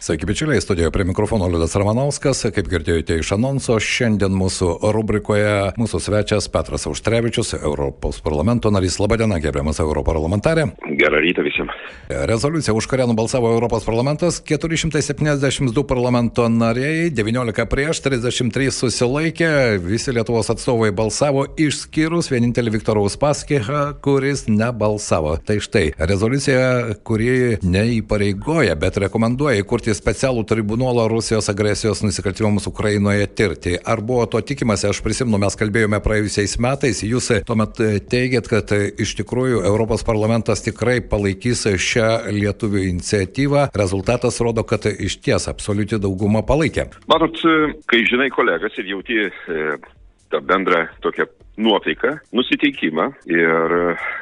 Sveiki, bičiuliai, studijoje prie mikrofono Liudas Ramanauskas. Kaip girdėjote iš anonso, šiandien mūsų rubrikoje mūsų svečias Petras Auštrevičius, Europos parlamento narys. Labadiena, gerbiamas Europarlamentarė. Gerą rytą visiems. Rezoliucija, už kurią nubalsavo Europos parlamentas, 472 parlamento nariai, 19 prieš, 33 susilaikė, visi Lietuvos atstovai balsavo, išskyrus vienintelį Viktorą Uspaskichą, kuris nebalsavo. Tai štai, rezoliucija, kuri neįpareigoja, bet rekomenduoja įkurti įsteigti specialų tribunolą Rusijos agresijos nusikaltimams Ukrainoje tirti. Ar buvo to tikimasi, aš prisimenu, mes kalbėjome praėjusiais metais, jūs tuomet teigėt, kad iš tikrųjų Europos parlamentas tikrai palaikys šią lietuvių iniciatyvą. Rezultatas rodo, kad iš ties absoliuti dauguma palaikė. Matot, kai žinai kolegas ir jauti e, tą bendrą tokią nuotaiką, nusiteikimą ir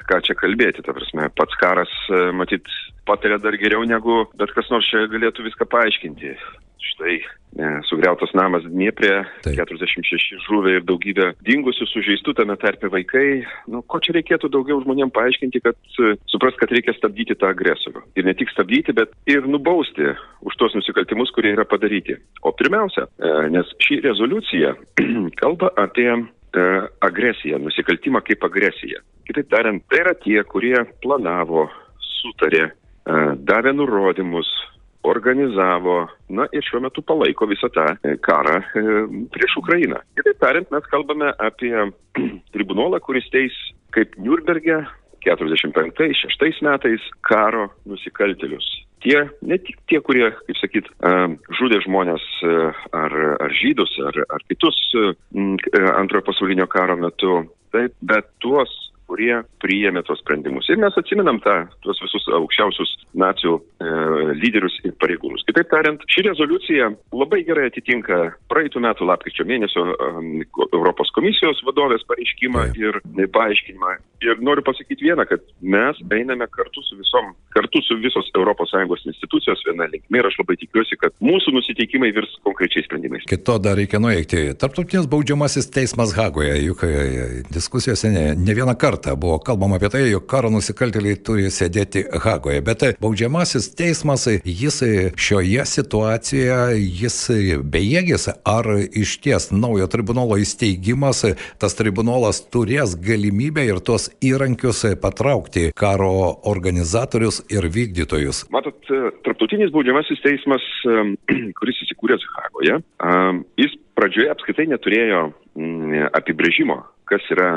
ką čia kalbėti, ta prasme, pats karas, e, matyt, patiria dar geriau negu bet kas nors čia galėtų viską paaiškinti. Štai e, sugriautas namas Dnieprė, 46 žuvę ir daugybė dingusių, sužeistų, tame tarpe vaikai. Nu, ko čia reikėtų daugiau žmonėms paaiškinti, kad e, supras, kad reikia stabdyti tą agresorių. Ir ne tik stabdyti, bet ir nubausti už tos nusikaltimus, kurie yra padaryti. O pirmiausia, e, nes ši rezoliucija kalba apie agresiją, nusikaltimą kaip agresiją. Kitaip tariant, tai yra tie, kurie planavo, sutarė, davė nurodymus, organizavo, na ir šiuo metu palaiko visą tą e, karą e, prieš Ukrainą. Kitaip tariant, mes kalbame apie tribunolą, kuris teis kaip Nürnberge 45-6 metais karo nusikaltelius. Tie, ne tik tie, kurie, kaip sakyt, žudė žmonės ar, ar žydus, ar, ar kitus antrojo pasaulinio karo metu, taip, bet tuos kurie priėmė tos sprendimus. Ir mes atsiminam tą, tuos visus aukščiausius nacijų e, lyderius ir pareigūnus. Kitaip tariant, ši rezoliucija labai gerai atitinka praeitų metų lapkričio mėnesio e, Europos komisijos vadovės pareiškimą ir paaiškinimą. Ir noriu pasakyti vieną, kad mes einame kartu su visom, kartu su visos ES institucijos viena linkme ir aš labai tikiuosi, kad mūsų nusiteikimai virs konkrečiais sprendimais. Kito dar reikia nueikti. Tarptautinis baudžiamasis teismas Hagoje, juk e, diskusijose ne, ne vieną kartą kartą buvo kalbama apie tai, jog karo nusikaltėliai turi sėdėti Hagoje, bet baudžiamasis teismas, jis šioje situacijoje, jis bejėgis, ar iš ties naujo tribunolo įsteigimas, tas tribunolas turės galimybę ir tuos įrankius patraukti karo organizatorius ir vykdytojus. Matot, tarptautinis baudžiamasis teismas, kuris įsikūręs Hagoje, jis pradžioje apskritai neturėjo mm, apibrėžimo, kas yra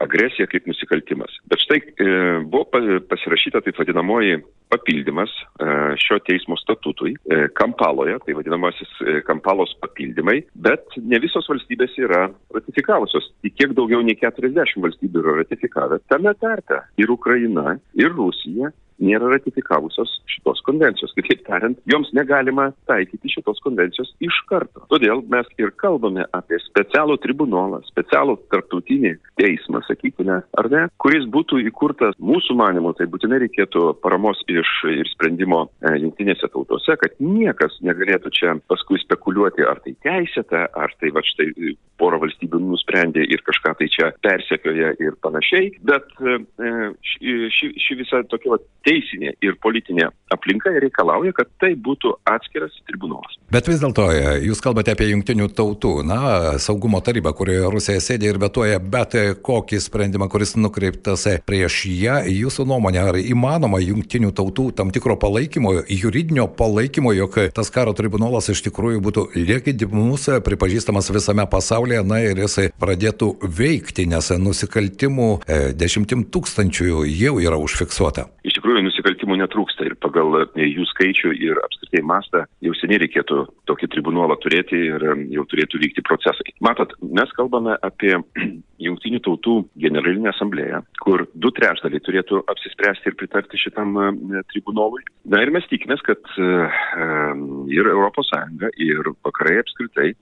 agresija kaip nusikaltimas. Bet štai e, buvo pasirašyta taip vadinamoji papildymas e, šio teismo statutui e, Kampaloje, tai vadinamasis Kampalos papildymai, bet ne visos valstybės yra ratifikavusios. Tik kiek daugiau nei 40 valstybių yra ratifikavę. Tame tarpe ir Ukraina, ir Rusija, nėra ratifikavusios šitos konvencijos. Kitaip tariant, joms negalima taikyti šitos konvencijos iš karto. Todėl mes ir kalbame apie specialų tribunolą, specialų tarptautinį teismą, sakykime, ar ne, kuris būtų įkurtas mūsų manimu, tai būtinai reikėtų paramos iš ir sprendimo e, jungtinėse tautose, kad niekas negalėtų čia paskui spekuliuoti, ar tai teisėta, ar tai va štai pora valstybių nusprendė ir kažką tai čia persekioja ir panašiai, bet e, ši, ši, ši visa tokia va, teisinė ir politinė aplinka reikalauja, kad tai būtų atskiras tribunolas. Bet vis dėlto, e, jūs kalbate apie jungtinių tautų, na, saugumo tarybą, kurioje Rusija sėdė ir vetuoja bet kokį sprendimą, kuris nukreiptas prieš ją. Jūsų nuomonė, ar įmanoma jungtinių tautų tam tikro palaikymo, juridinio palaikymo, jog tas karo tribunolas iš tikrųjų būtų legitimus, pripažįstamas visame pasaulyje, na ir jisai pradėtų veikti, nes nusikaltimų e, dešimtim tūkstančių jau yra užfiksuota. Iš tikrųjų, nusikaltimų netrūksta ir pagal e, jų skaičių ir apskritai mastą jau seniai reikėtų tokį tribunolą turėti ir e, jau turėtų vykti procesai. Matot, mes kalbame apie Jungtinių tautų generalinę asamblėją, kur du trečdaliai turėtų apsispręsti ir pritarti šitam e, tribunolui. Na ir mes tikimės, kad ir ES, ir vakarai apskritai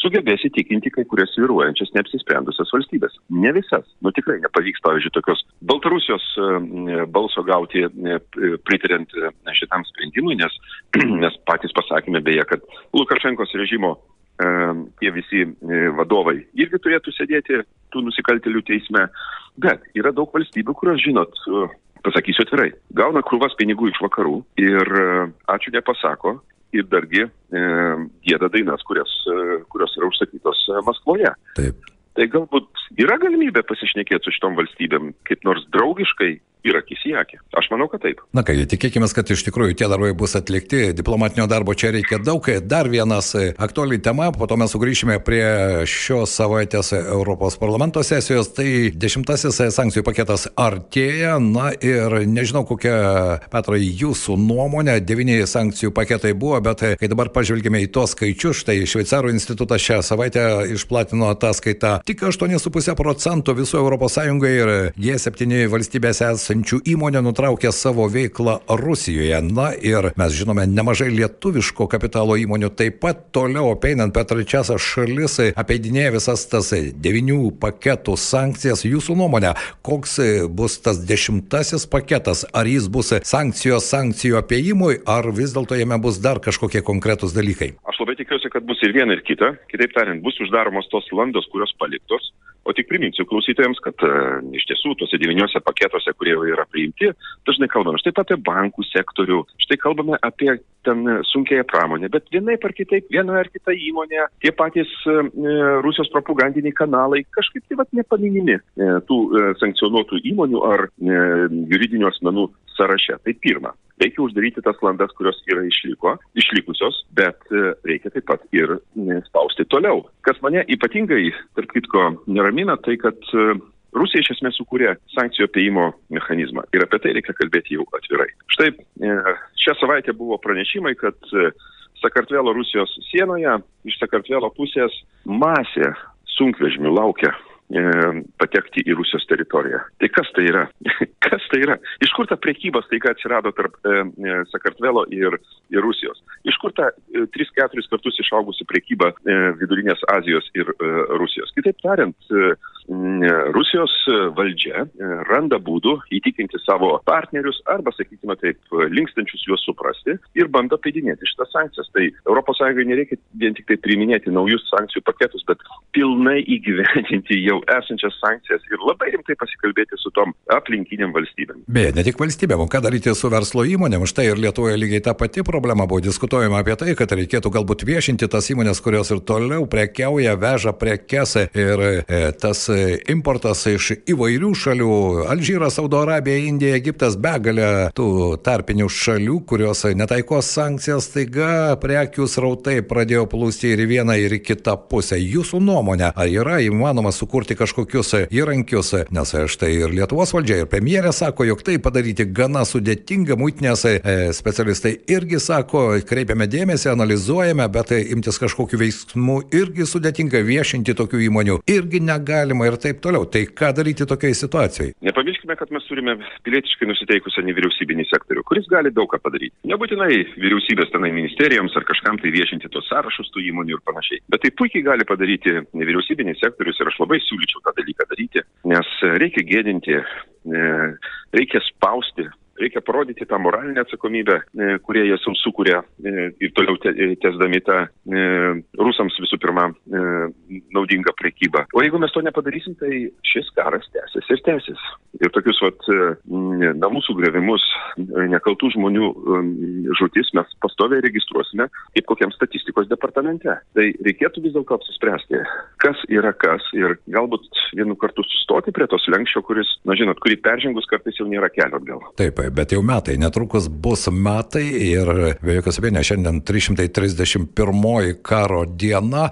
sugebės įtikinti kai kurias viruojančias neapsisprendusias valstybės. Ne visas. Nu tikrai nepavyks, pavyzdžiui, tokios Baltarusijos e, balso gauti e, pritariant e, šitam sprendimui, nes mes patys pasakėme beje, kad Lukašenkos režimo tie visi vadovai irgi turėtų sėdėti tų nusikaltelių teisme. Bet yra daug valstybių, kurios, žinot, pasakysiu atvirai, gauna krūvas pinigų iš vakarų ir ačiū nepasako ir dargi e, gėda dainas, kurios, kurios yra užsakytos Maskvoje. Taip. Tai galbūt yra galimybė pasišnekėti su šitom valstybėm kaip nors draugiškai ir akis į akį. Aš manau, kad taip. Na ką, tikėkime, kad iš tikrųjų tie darbai bus atlikti. Diplomatinio darbo čia reikia daug. Dar vienas aktuali tema, po to mes sugrįšime prie šios savaitės Europos parlamento sesijos. Tai dešimtasis sankcijų paketas artėja. Na ir nežinau, kokia, Petrai, jūsų nuomonė. Devyni sankcijų paketai buvo, bet kai dabar pažvelgime į tos skaičius, štai Šveicarų institutas šią savaitę išplatino ataskaitą. Tik 8,5 procentų visų ES ir G7 valstybėse esančių įmonių nutraukė savo veiklą Rusijoje. Na ir mes žinome nemažai lietuviško kapitalo įmonių taip pat toliau apeinant per trečiasias šalis apeidinėja visas tas devinių paketų sankcijas. Jūsų nuomonė, koks bus tas dešimtasis paketas? Ar jis bus sankcijos sankcijų apiejimui, ar vis dėlto jame bus dar kažkokie konkretūs dalykai? Aš labai tikiuosi, kad bus ir viena, ir kita. Kitaip tariant, bus uždaromos tos landos, kurios paliktos. O tik priminsiu klausytojams, kad e, iš tiesų tuose devyniuose paketuose, kurie jau yra priimti, dažnai kalbame štai apie bankų sektorių, štai kalbame apie ten sunkiai pramonę, bet vienai par kitaip, viena ar kita įmonė, tie patys e, Rusijos propagandiniai kanalai kažkaip tai vat nepaminimi e, tų e, sankcionuotų įmonių ar e, juridinių asmenų sąraše. Tai pirma, reikia uždaryti tas landas, kurios yra išliko, išlikusios, bet e, reikia taip pat ir e, spausti toliau. Kas mane ypatingai, tarp kitko, neramina, tai kad e, Rusija iš esmės sukūrė sankcijų apieimo mechanizmą ir apie tai reikia kalbėti jau atvirai. Štai šią savaitę buvo pranešimai, kad Sakartvelo Rusijos sienoje iš Sakartvelo pusės masė sunkvežimių laukia patekti į Rusijos teritoriją. Tai kas tai yra? kas tai yra? Iš kur ta priekyba staiga atsirado tarp e, e, Sakartvelo ir, ir Rusijos? Iš kur ta e, 3-4 kartus išaugusi priekyba e, Vidurinės Azijos ir e, Rusijos? Kitaip tariant, e, Rusijos valdžia e, randa būdų įtikinti savo partnerius arba, sakykime taip, linkstančius juos suprasti ir bando peidinėti šitas sankcijas. Tai ES nereikia vien tik tai priminėti naujus sankcijų paketus, bet pilnai įgyvendinti jau jau esančias sankcijas ir labai rimtai pasikalbėti su tom aplinkiniam valstybėm. Beje, ne tik valstybėm, o ką daryti su verslo įmonėm? Štai ir Lietuvoje lygiai ta pati problema buvo diskutuojama apie tai, kad reikėtų galbūt viešinti tas įmonės, kurios ir toliau prekiauja, veža prekes ir e, tas importas iš įvairių šalių - Alžyras, Saudo Arabija, Indija, Egiptas, begalė tų tarpinių šalių, kurios netaikos sankcijas, taiga prekių srautai pradėjo plūsti ir į vieną, ir į kitą pusę. Jūsų nuomonė, ar yra įmanoma sukurti sukurti kažkokius įrankius, nes štai ir Lietuvos valdžia, ir premjerė sako, jog tai padaryti gana sudėtinga, muitinės e, specialistai irgi sako, kreipiame dėmesį, analizuojame, bet imtis kažkokių veiksmų irgi sudėtinga, viešinti tokių įmonių irgi negalima ir taip toliau. Tai ką daryti tokiai situacijai? Nepamirškime, kad mes turime pilietiškai nusiteikusią nevyriausybinį sektorių, kuris gali daug ką padaryti. Nebūtinai vyriausybės tenai ministerijoms ar kažkam tai viešinti tos sąrašus tų įmonių ir panašiai. Bet tai puikiai gali padaryti nevyriausybinis sektorius ir aš labai siūlyčiau tą dalyką daryti, nes reikia gėdinti, e, reikia spausti reikia parodyti tą moralinę atsakomybę, e, kurie jie jau sukūrė e, ir toliau tesdami tą rusams visų pirma naudingą prekybą. O jeigu mes to nepadarysim, tai šis karas tęsis ir tęsis. Ir tokius vat namų sugrevimus, nekaltų žmonių žūtis mes pastoviai registruosime kaip kokiam statistikos departamente. Tai reikėtų vis dėlto apsispręsti, kas yra kas ir galbūt vienu kartu sustoti prie tos lenkščio, kuris, na žinot, kurį peržengus kartais jau nėra kelio atgal. Taip, bet jau metai, netrukus bus metai ir be jokios abejonės šiandien 331 karo diena.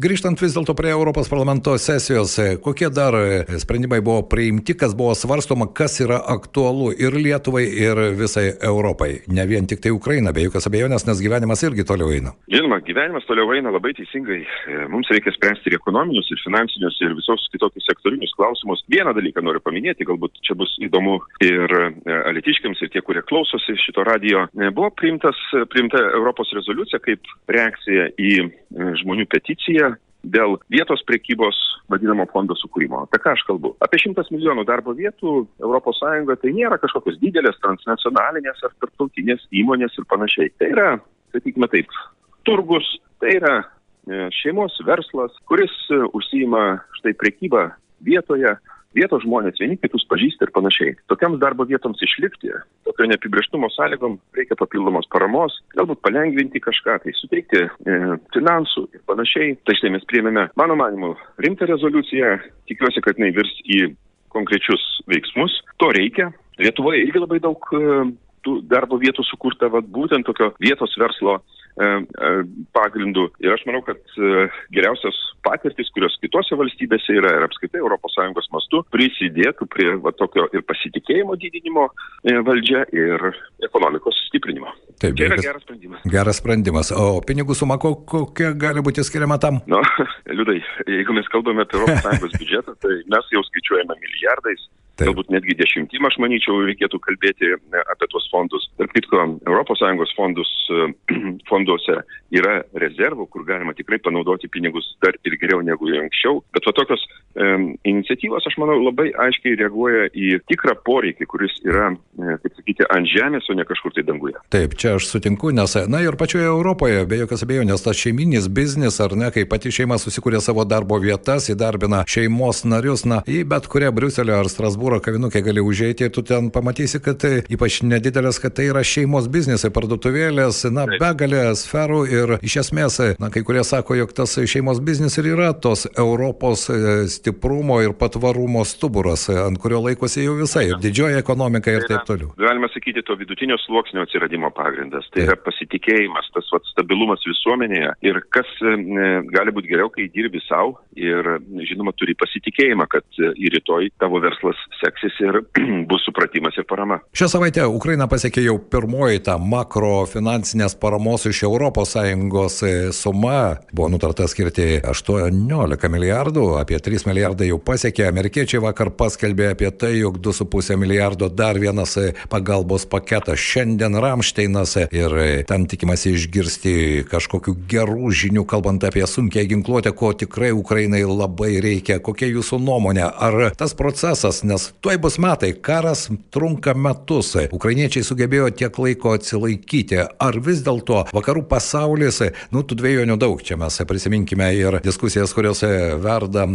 Grįžtant vis dėlto prie Europos parlamento sesijos, kokie dar sprendimai buvo priimti, kas buvo svarstoma, kas yra aktualu ir Lietuvai, ir visai Europai. Ne vien tik tai Ukraina, be jokios abejonės, nes gyvenimas irgi toliau eina. Žinoma, gyvenimas toliau eina labai teisingai. Mums reikia spręsti ir ekonominius, ir finansinius, ir visos kitokius sektorinius klausimus. Vieną dalyką noriu paminėti, galbūt čia bus įdomu ir e, alitiškiams, ir tie, kurie klausosi šito radio. E, buvo priimtas, priimta Europos rezoliucija kaip reakcija į e, žmonių peticiją dėl vietos priekybos vadinamo fondo sukūrimo. Apie ką aš kalbu? Apie šimtas milijonų darbo vietų ES tai nėra kažkokios didelės transnacionalinės ar tarptautinės įmonės ir panašiai. Tai yra, sakykime taip, turgus, tai yra šeimos verslas, kuris užsijima štai prekybą vietoje, vietos žmonės vieni kitus pažįsta ir panašiai. Tokiams darbo vietoms išlikti, tokio neapibrieštumo sąlygom reikia papildomos paramos, galbūt palengvinti kažką, tai suteikti e, finansų ir panašiai. Tai štai mes priėmėme, mano manimu, rimtą rezoliuciją, tikiuosi, kad jinai virs į konkrečius veiksmus. To reikia. Lietuvoje irgi labai daug e, darbo vietų sukurta, vat, būtent tokio vietos verslo pagrindų. Ir aš manau, kad e, geriausios patirtis, kurios kitose valstybėse yra ir apskaitai ES mastu, prisidėtų prie va, tokio ir pasitikėjimo didinimo valdžia ir ekonomikos stiprinimo. Taip, tai yra geras sprendimas. Geras sprendimas. O pinigų suma kokia gali būti skiriama tam? Na, nu, liūdai, jeigu mes kalbame apie ES biudžetą, tai mes jau skaičiuojame milijardais. Taip. Galbūt netgi dešimtim, aš manyčiau, reikėtų kalbėti apie tuos fondus. Tarp kitko, ES fondus, fonduose yra rezervų, kur galima tikrai panaudoti pinigus dar ir geriau negu anksčiau. Bet va tokios e, iniciatyvos, aš manau, labai aiškiai reaguoja į tikrą poreikį, kuris yra, e, kaip sakyti, ant žemės, o ne kažkur tai danguje. Taip, čia aš sutinku, nes, na ir pačioje Europoje, be jokios abejonės, tas šeiminis biznis, ar ne, kai pati šeima susikūrė savo darbo vietas, įdarbina šeimos narius, na, į bet kurią Briuselio ar Strasbūrą Strasbūro kavinukę gali užeiti ir tu ten pamatysi, kad tai ypač nedidelės, kad tai yra šeimos biznisai, parduotuvėlės, na, begalė sferų ir iš esmės, na, kai kurie sako, jog tas šeimos biznis ir yra tos Europos e, stiprumo ir patvarumo stuburas, ant kurio laikosi jau visai, ir didžioji ekonomika ir taip toliau. Galima sakyti, to vidutinio sluoksnio atsiradimo pagrindas, tai yra pasitikėjimas, tas vat, stabilumas visuomenėje ir kas e, gali būti geriau, kai dirbi savo ir, žinoma, turi pasitikėjimą, kad e, į rytoj tavo verslas seksis ir bus supratimas ir parama. Šią savaitę Ukraina pasiekė jau pirmoji tą makrofinansinės paramos iš ES e, suma. Buvo nutarta skirti 18 milijardų, apie 3 milijardai jau pasiekė. Amerikiečiai vakar paskelbė apie tai, jog 2,5 milijardo dar vienas e, pagalbos paketas šiandien Ramšteinas e, ir ten tikimasi išgirsti kažkokių gerų žinių, kalbant apie sunkiai ginkluotę, ko tikrai Ukrainai labai reikia. Kokia jūsų nuomonė? Ar tas procesas, nes tuoj bus metai, karas trunka metus, ukrainiečiai sugebėjo tiek laiko atsilaikyti, ar vis dėlto vakarų pasaulis, nu, tų dviejonių daug, čia mes prisiminkime ir diskusijas, kuriuose verda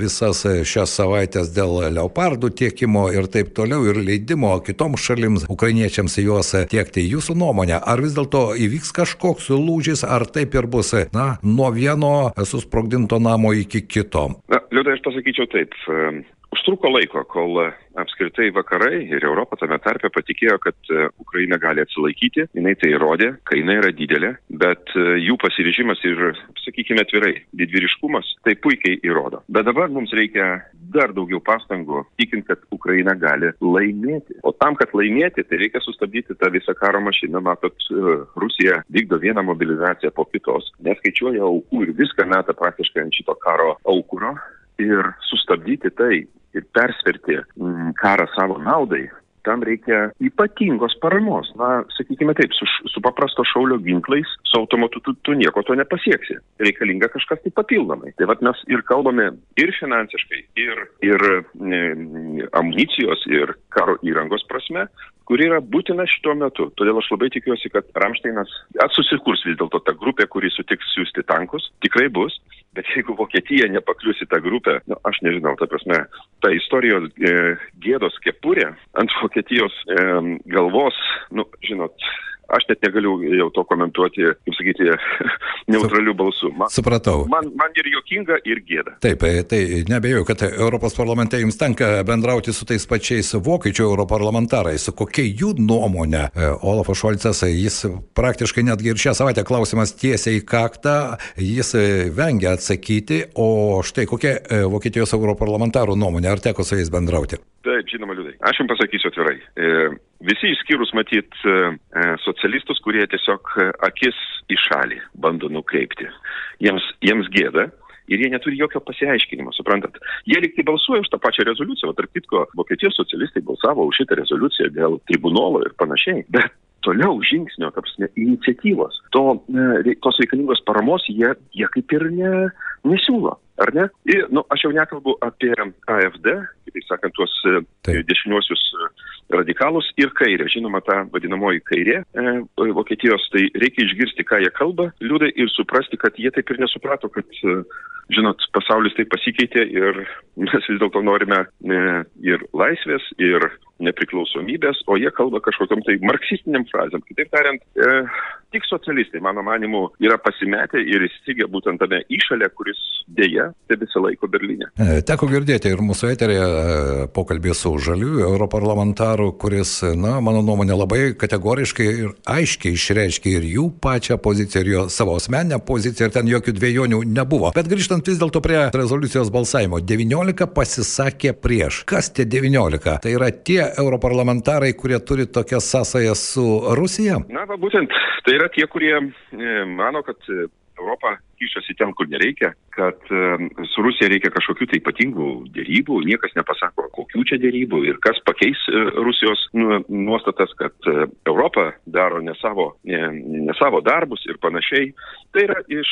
visas šias savaitės dėl leopardų tiekimo ir taip toliau, ir leidimo kitoms šalims, ukrainiečiams juos tiekti. Jūsų nuomonė, ar vis dėlto įvyks kažkoks lūžis, ar taip ir bus, na, nuo vieno susprogdinto namo iki kito? Na, liūdai, aš pasakyčiau taip. Užtruko laiko, kol e, apskritai vakarai ir Europa tame tarpe patikėjo, kad e, Ukraina gali atsilaikyti. Jis tai įrodė, kaina yra didelė, bet e, jų pasiryžimas ir, sakykime, atvirai, didvyriškumas tai puikiai įrodo. Bet dabar mums reikia dar daugiau pastangų, tikint, kad Ukraina gali laimėti. O tam, kad laimėti, tai reikia sustabdyti tą visą karo mašiną. Matot, Rusija vykdo vieną mobilizaciją po kitos, neskaičiuoja aukų ir viską meta praktiškai ant šito karo aukuro ir sustabdyti tai ir persverti mm, karą savo naudai, tam reikia ypatingos paramos. Na, sakykime taip, su, su paprasto šaulio ginklais, su automatu tu, tu nieko to nepasieksi. Reikalinga kažkas tai papildomai. Tai vad mes ir kalbame ir finansiškai, ir, ir ne, amunicijos, ir karo įrangos prasme, kuri yra būtina šituo metu. Todėl aš labai tikiuosi, kad Ramšteinas susikurs vis dėlto ta grupė, kuri sutiks siūsti tankus. Tikrai bus. Bet jeigu Vokietija nepaklius į tą grupę, nu, aš nežinau, ta prasme, ta istorijos e, gėdos kepurė ant Vokietijos e, galvos, nu, žinot, aš net negaliu jau to komentuoti, kaip sakyti, neutralių balsų. Man, Supratau. Man, man ir jokinga, ir gėda. Taip, e, tai nebejoju, kad Europos parlamente jums tenka bendrauti su tais pačiais vokiečių europarlamentarais. Kokia jų nuomonė? E, Olafas Šolcas, jis praktiškai netgi ir šią savaitę klausimas tiesiai į kaktą, jis e, vengia atsakyti, o štai kokia Vokietijos europarlamentarų nuomonė, ar teko su jais bendrauti? Taip, žinoma, liūdai. Aš jums pasakysiu atvirai. Visi išskyrus matyt specialistus, kurie tiesiog akis į šalį bando nukreipti. Jiems, jiems gėda, ir jie neturi jokio pasiaiškinimo, suprantat. Jie liktai balsuoja už tą pačią rezoliuciją, o tarp kitko, Vokietijos socialistai balsavo už šitą rezoliuciją dėl tribunolo ir panašiai. Bet toliau žingsnio, ta prasme, iniciatyvos, to, e, tos reikalingos paramos jie, jie kaip ir ne, nesiūlo. Ar ne? Ir, nu, aš jau nekalbu apie AFD, kitaip sakant, tuos e, Taip. dešiniuosius radikalus ir kairę. Žinoma, ta vadinamoji kairė e, Vokietijos, tai reikia išgirsti, ką jie kalba, liūdai ir suprasti, kad jie taip ir nesuprato, kad, e, žinot, pasaulis taip pasikeitė ir mes vis dėlto norime e, ir laisvės, ir nepriklausomybės, o jie kalba kažkokiam tai marksistiniam frazėm. Kitaip tariant, e, tik socialistai, mano manimu, yra pasimetę ir įstigę būtent tame išalė, kuris dėja tebesilaiko Berlyne. E, teko girdėti ir mūsų eterėje e, pokalbį su žaliųjų europarlamentaru, kuris, na, mano nuomonė, labai kategoriškai ir aiškiai išreiškė ir jų pačią poziciją, ir jo savo asmeninę poziciją, ir ten jokių dviejonių nebuvo. Bet grįžtant vis dėlto prie rezoliucijos balsavimo, 19 pasisakė prieš. Kas tie 19? Tai yra tie europarlamentarai, kurie turi tokias sąsajas su Rusija? Na, va, būtent tai yra tie, kurie e, mano, kad e, Europa kišasi ten, kur nereikia, kad e, su Rusija reikia kažkokių tai ypatingų dėrybų, niekas nepasako, kokių čia dėrybų ir kas pakeis Rusijos nu, nuostatas, kad Europa daro ne savo, ne, ne savo darbus ir panašiai. Tai yra iš,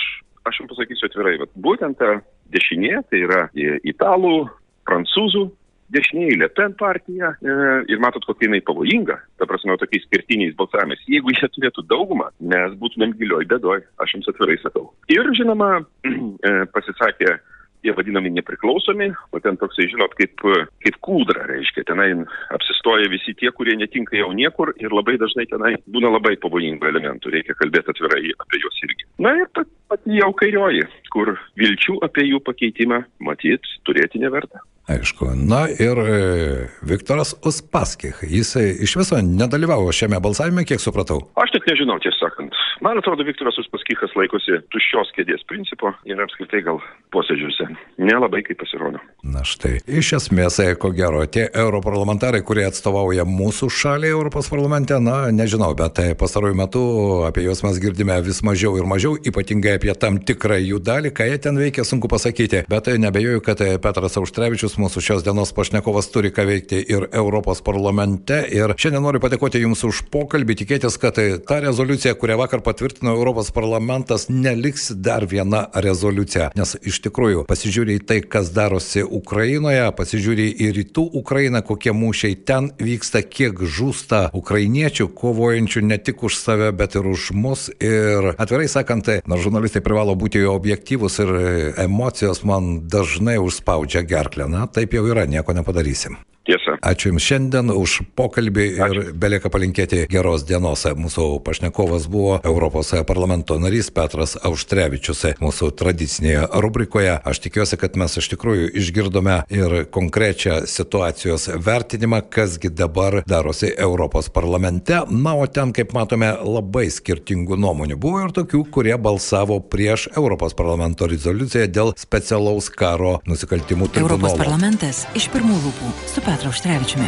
aš jums pasakysiu atvirai, būtent ta dešinė, tai yra italų, prancūzų dešinieji Le Pen partija e, ir matot, kokia jinai pavojinga, ta prasme, tokiais skirtiniais balsavimais. Jeigu jie turėtų daugumą, mes būtumėm gilioj bedoj, aš jums atvirai sakau. Ir žinoma, e, pasisakė tie vadinami nepriklausomi, o ten toksai, žinot, kaip, kaip kūdra, reiškia, tenai apsistoja visi tie, kurie netinka jau niekur ir labai dažnai tenai būna labai pavojingų elementų, reikia kalbėti atvirai apie juos irgi. Na ir pat, pati jau kairioji, kur vilčių apie jų pakeitimą matyt turėti neverta. Aišku. Na ir e, Viktoras Uspaskich. Jis iš viso nedalyvavo šiame balsavime, kiek supratau. Aš tik nežinau, tiesą sakant. Man atrodo, Viktoras Uspaskichas laikosi tuščios kėdės principo ir apskritai gal posėdžiuose nelabai kaip pasirodo. Na štai. Iš esmės, e, ko gero, tie europarlamentarai, kurie atstovauja mūsų šalį Europos parlamente, na, nežinau, bet e, pastarojų metų apie juos mes girdime vis mažiau ir mažiau, ypatingai apie tam tikrą jų dalį, ką jie ten veikia, sunku pasakyti. Bet nebejoju, kad Petras Auštrevičius mūsų šios dienos pašnekovas turi ką veikti ir Europos parlamente. Ir šiandien noriu padėkoti Jums už pokalbį, tikėtis, kad ta rezoliucija, kurią vakar patvirtino Europos parlamentas, neliks dar viena rezoliucija. Nes iš tikrųjų pasižiūrė į tai, kas darosi Ukrainoje, pasižiūrė į rytų Ukrainą, kokie mūšiai ten vyksta, kiek žūsta ukrainiečių, kovojančių ne tik už save, bet ir už mus. Ir atvirai sakant, nors žurnalistai privalo būti objektyvus ir emocijos man dažnai užspaudžia gerklę. Na, taip jau yra, nieko nepadarysim. Tiesa. Ačiū Jums šiandien už pokalbį Ačiū. ir belieka palinkėti geros dienos. Mūsų pašnekovas buvo Europos parlamento narys Petras Auštrevičius. Mūsų tradicinėje rubrikoje aš tikiuosi, kad mes iš tikrųjų išgirdome ir konkrečią situacijos vertinimą, kasgi dabar darosi Europos parlamente. Na, o ten, kaip matome, labai skirtingų nuomonių. Buvo ir tokių, kurie balsavo prieš Europos parlamento rezoliuciją dėl specialaus karo nusikaltimų tribunolo. Europos parlamentas iš pirmų lūpų. Super Petru Auštrevičiumi.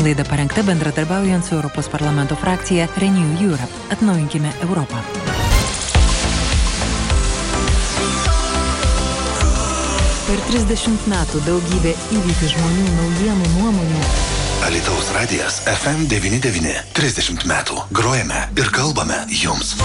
Laida parengta bendradarbiaujant su Europos parlamento frakcija Renew Europe. Atnaujinkime Europą. Per 30 metų daugybė įvykių žmonių, naujienų, nuomonių. Alitaus radijas FM99. 30 metų. Grojame ir kalbame jums.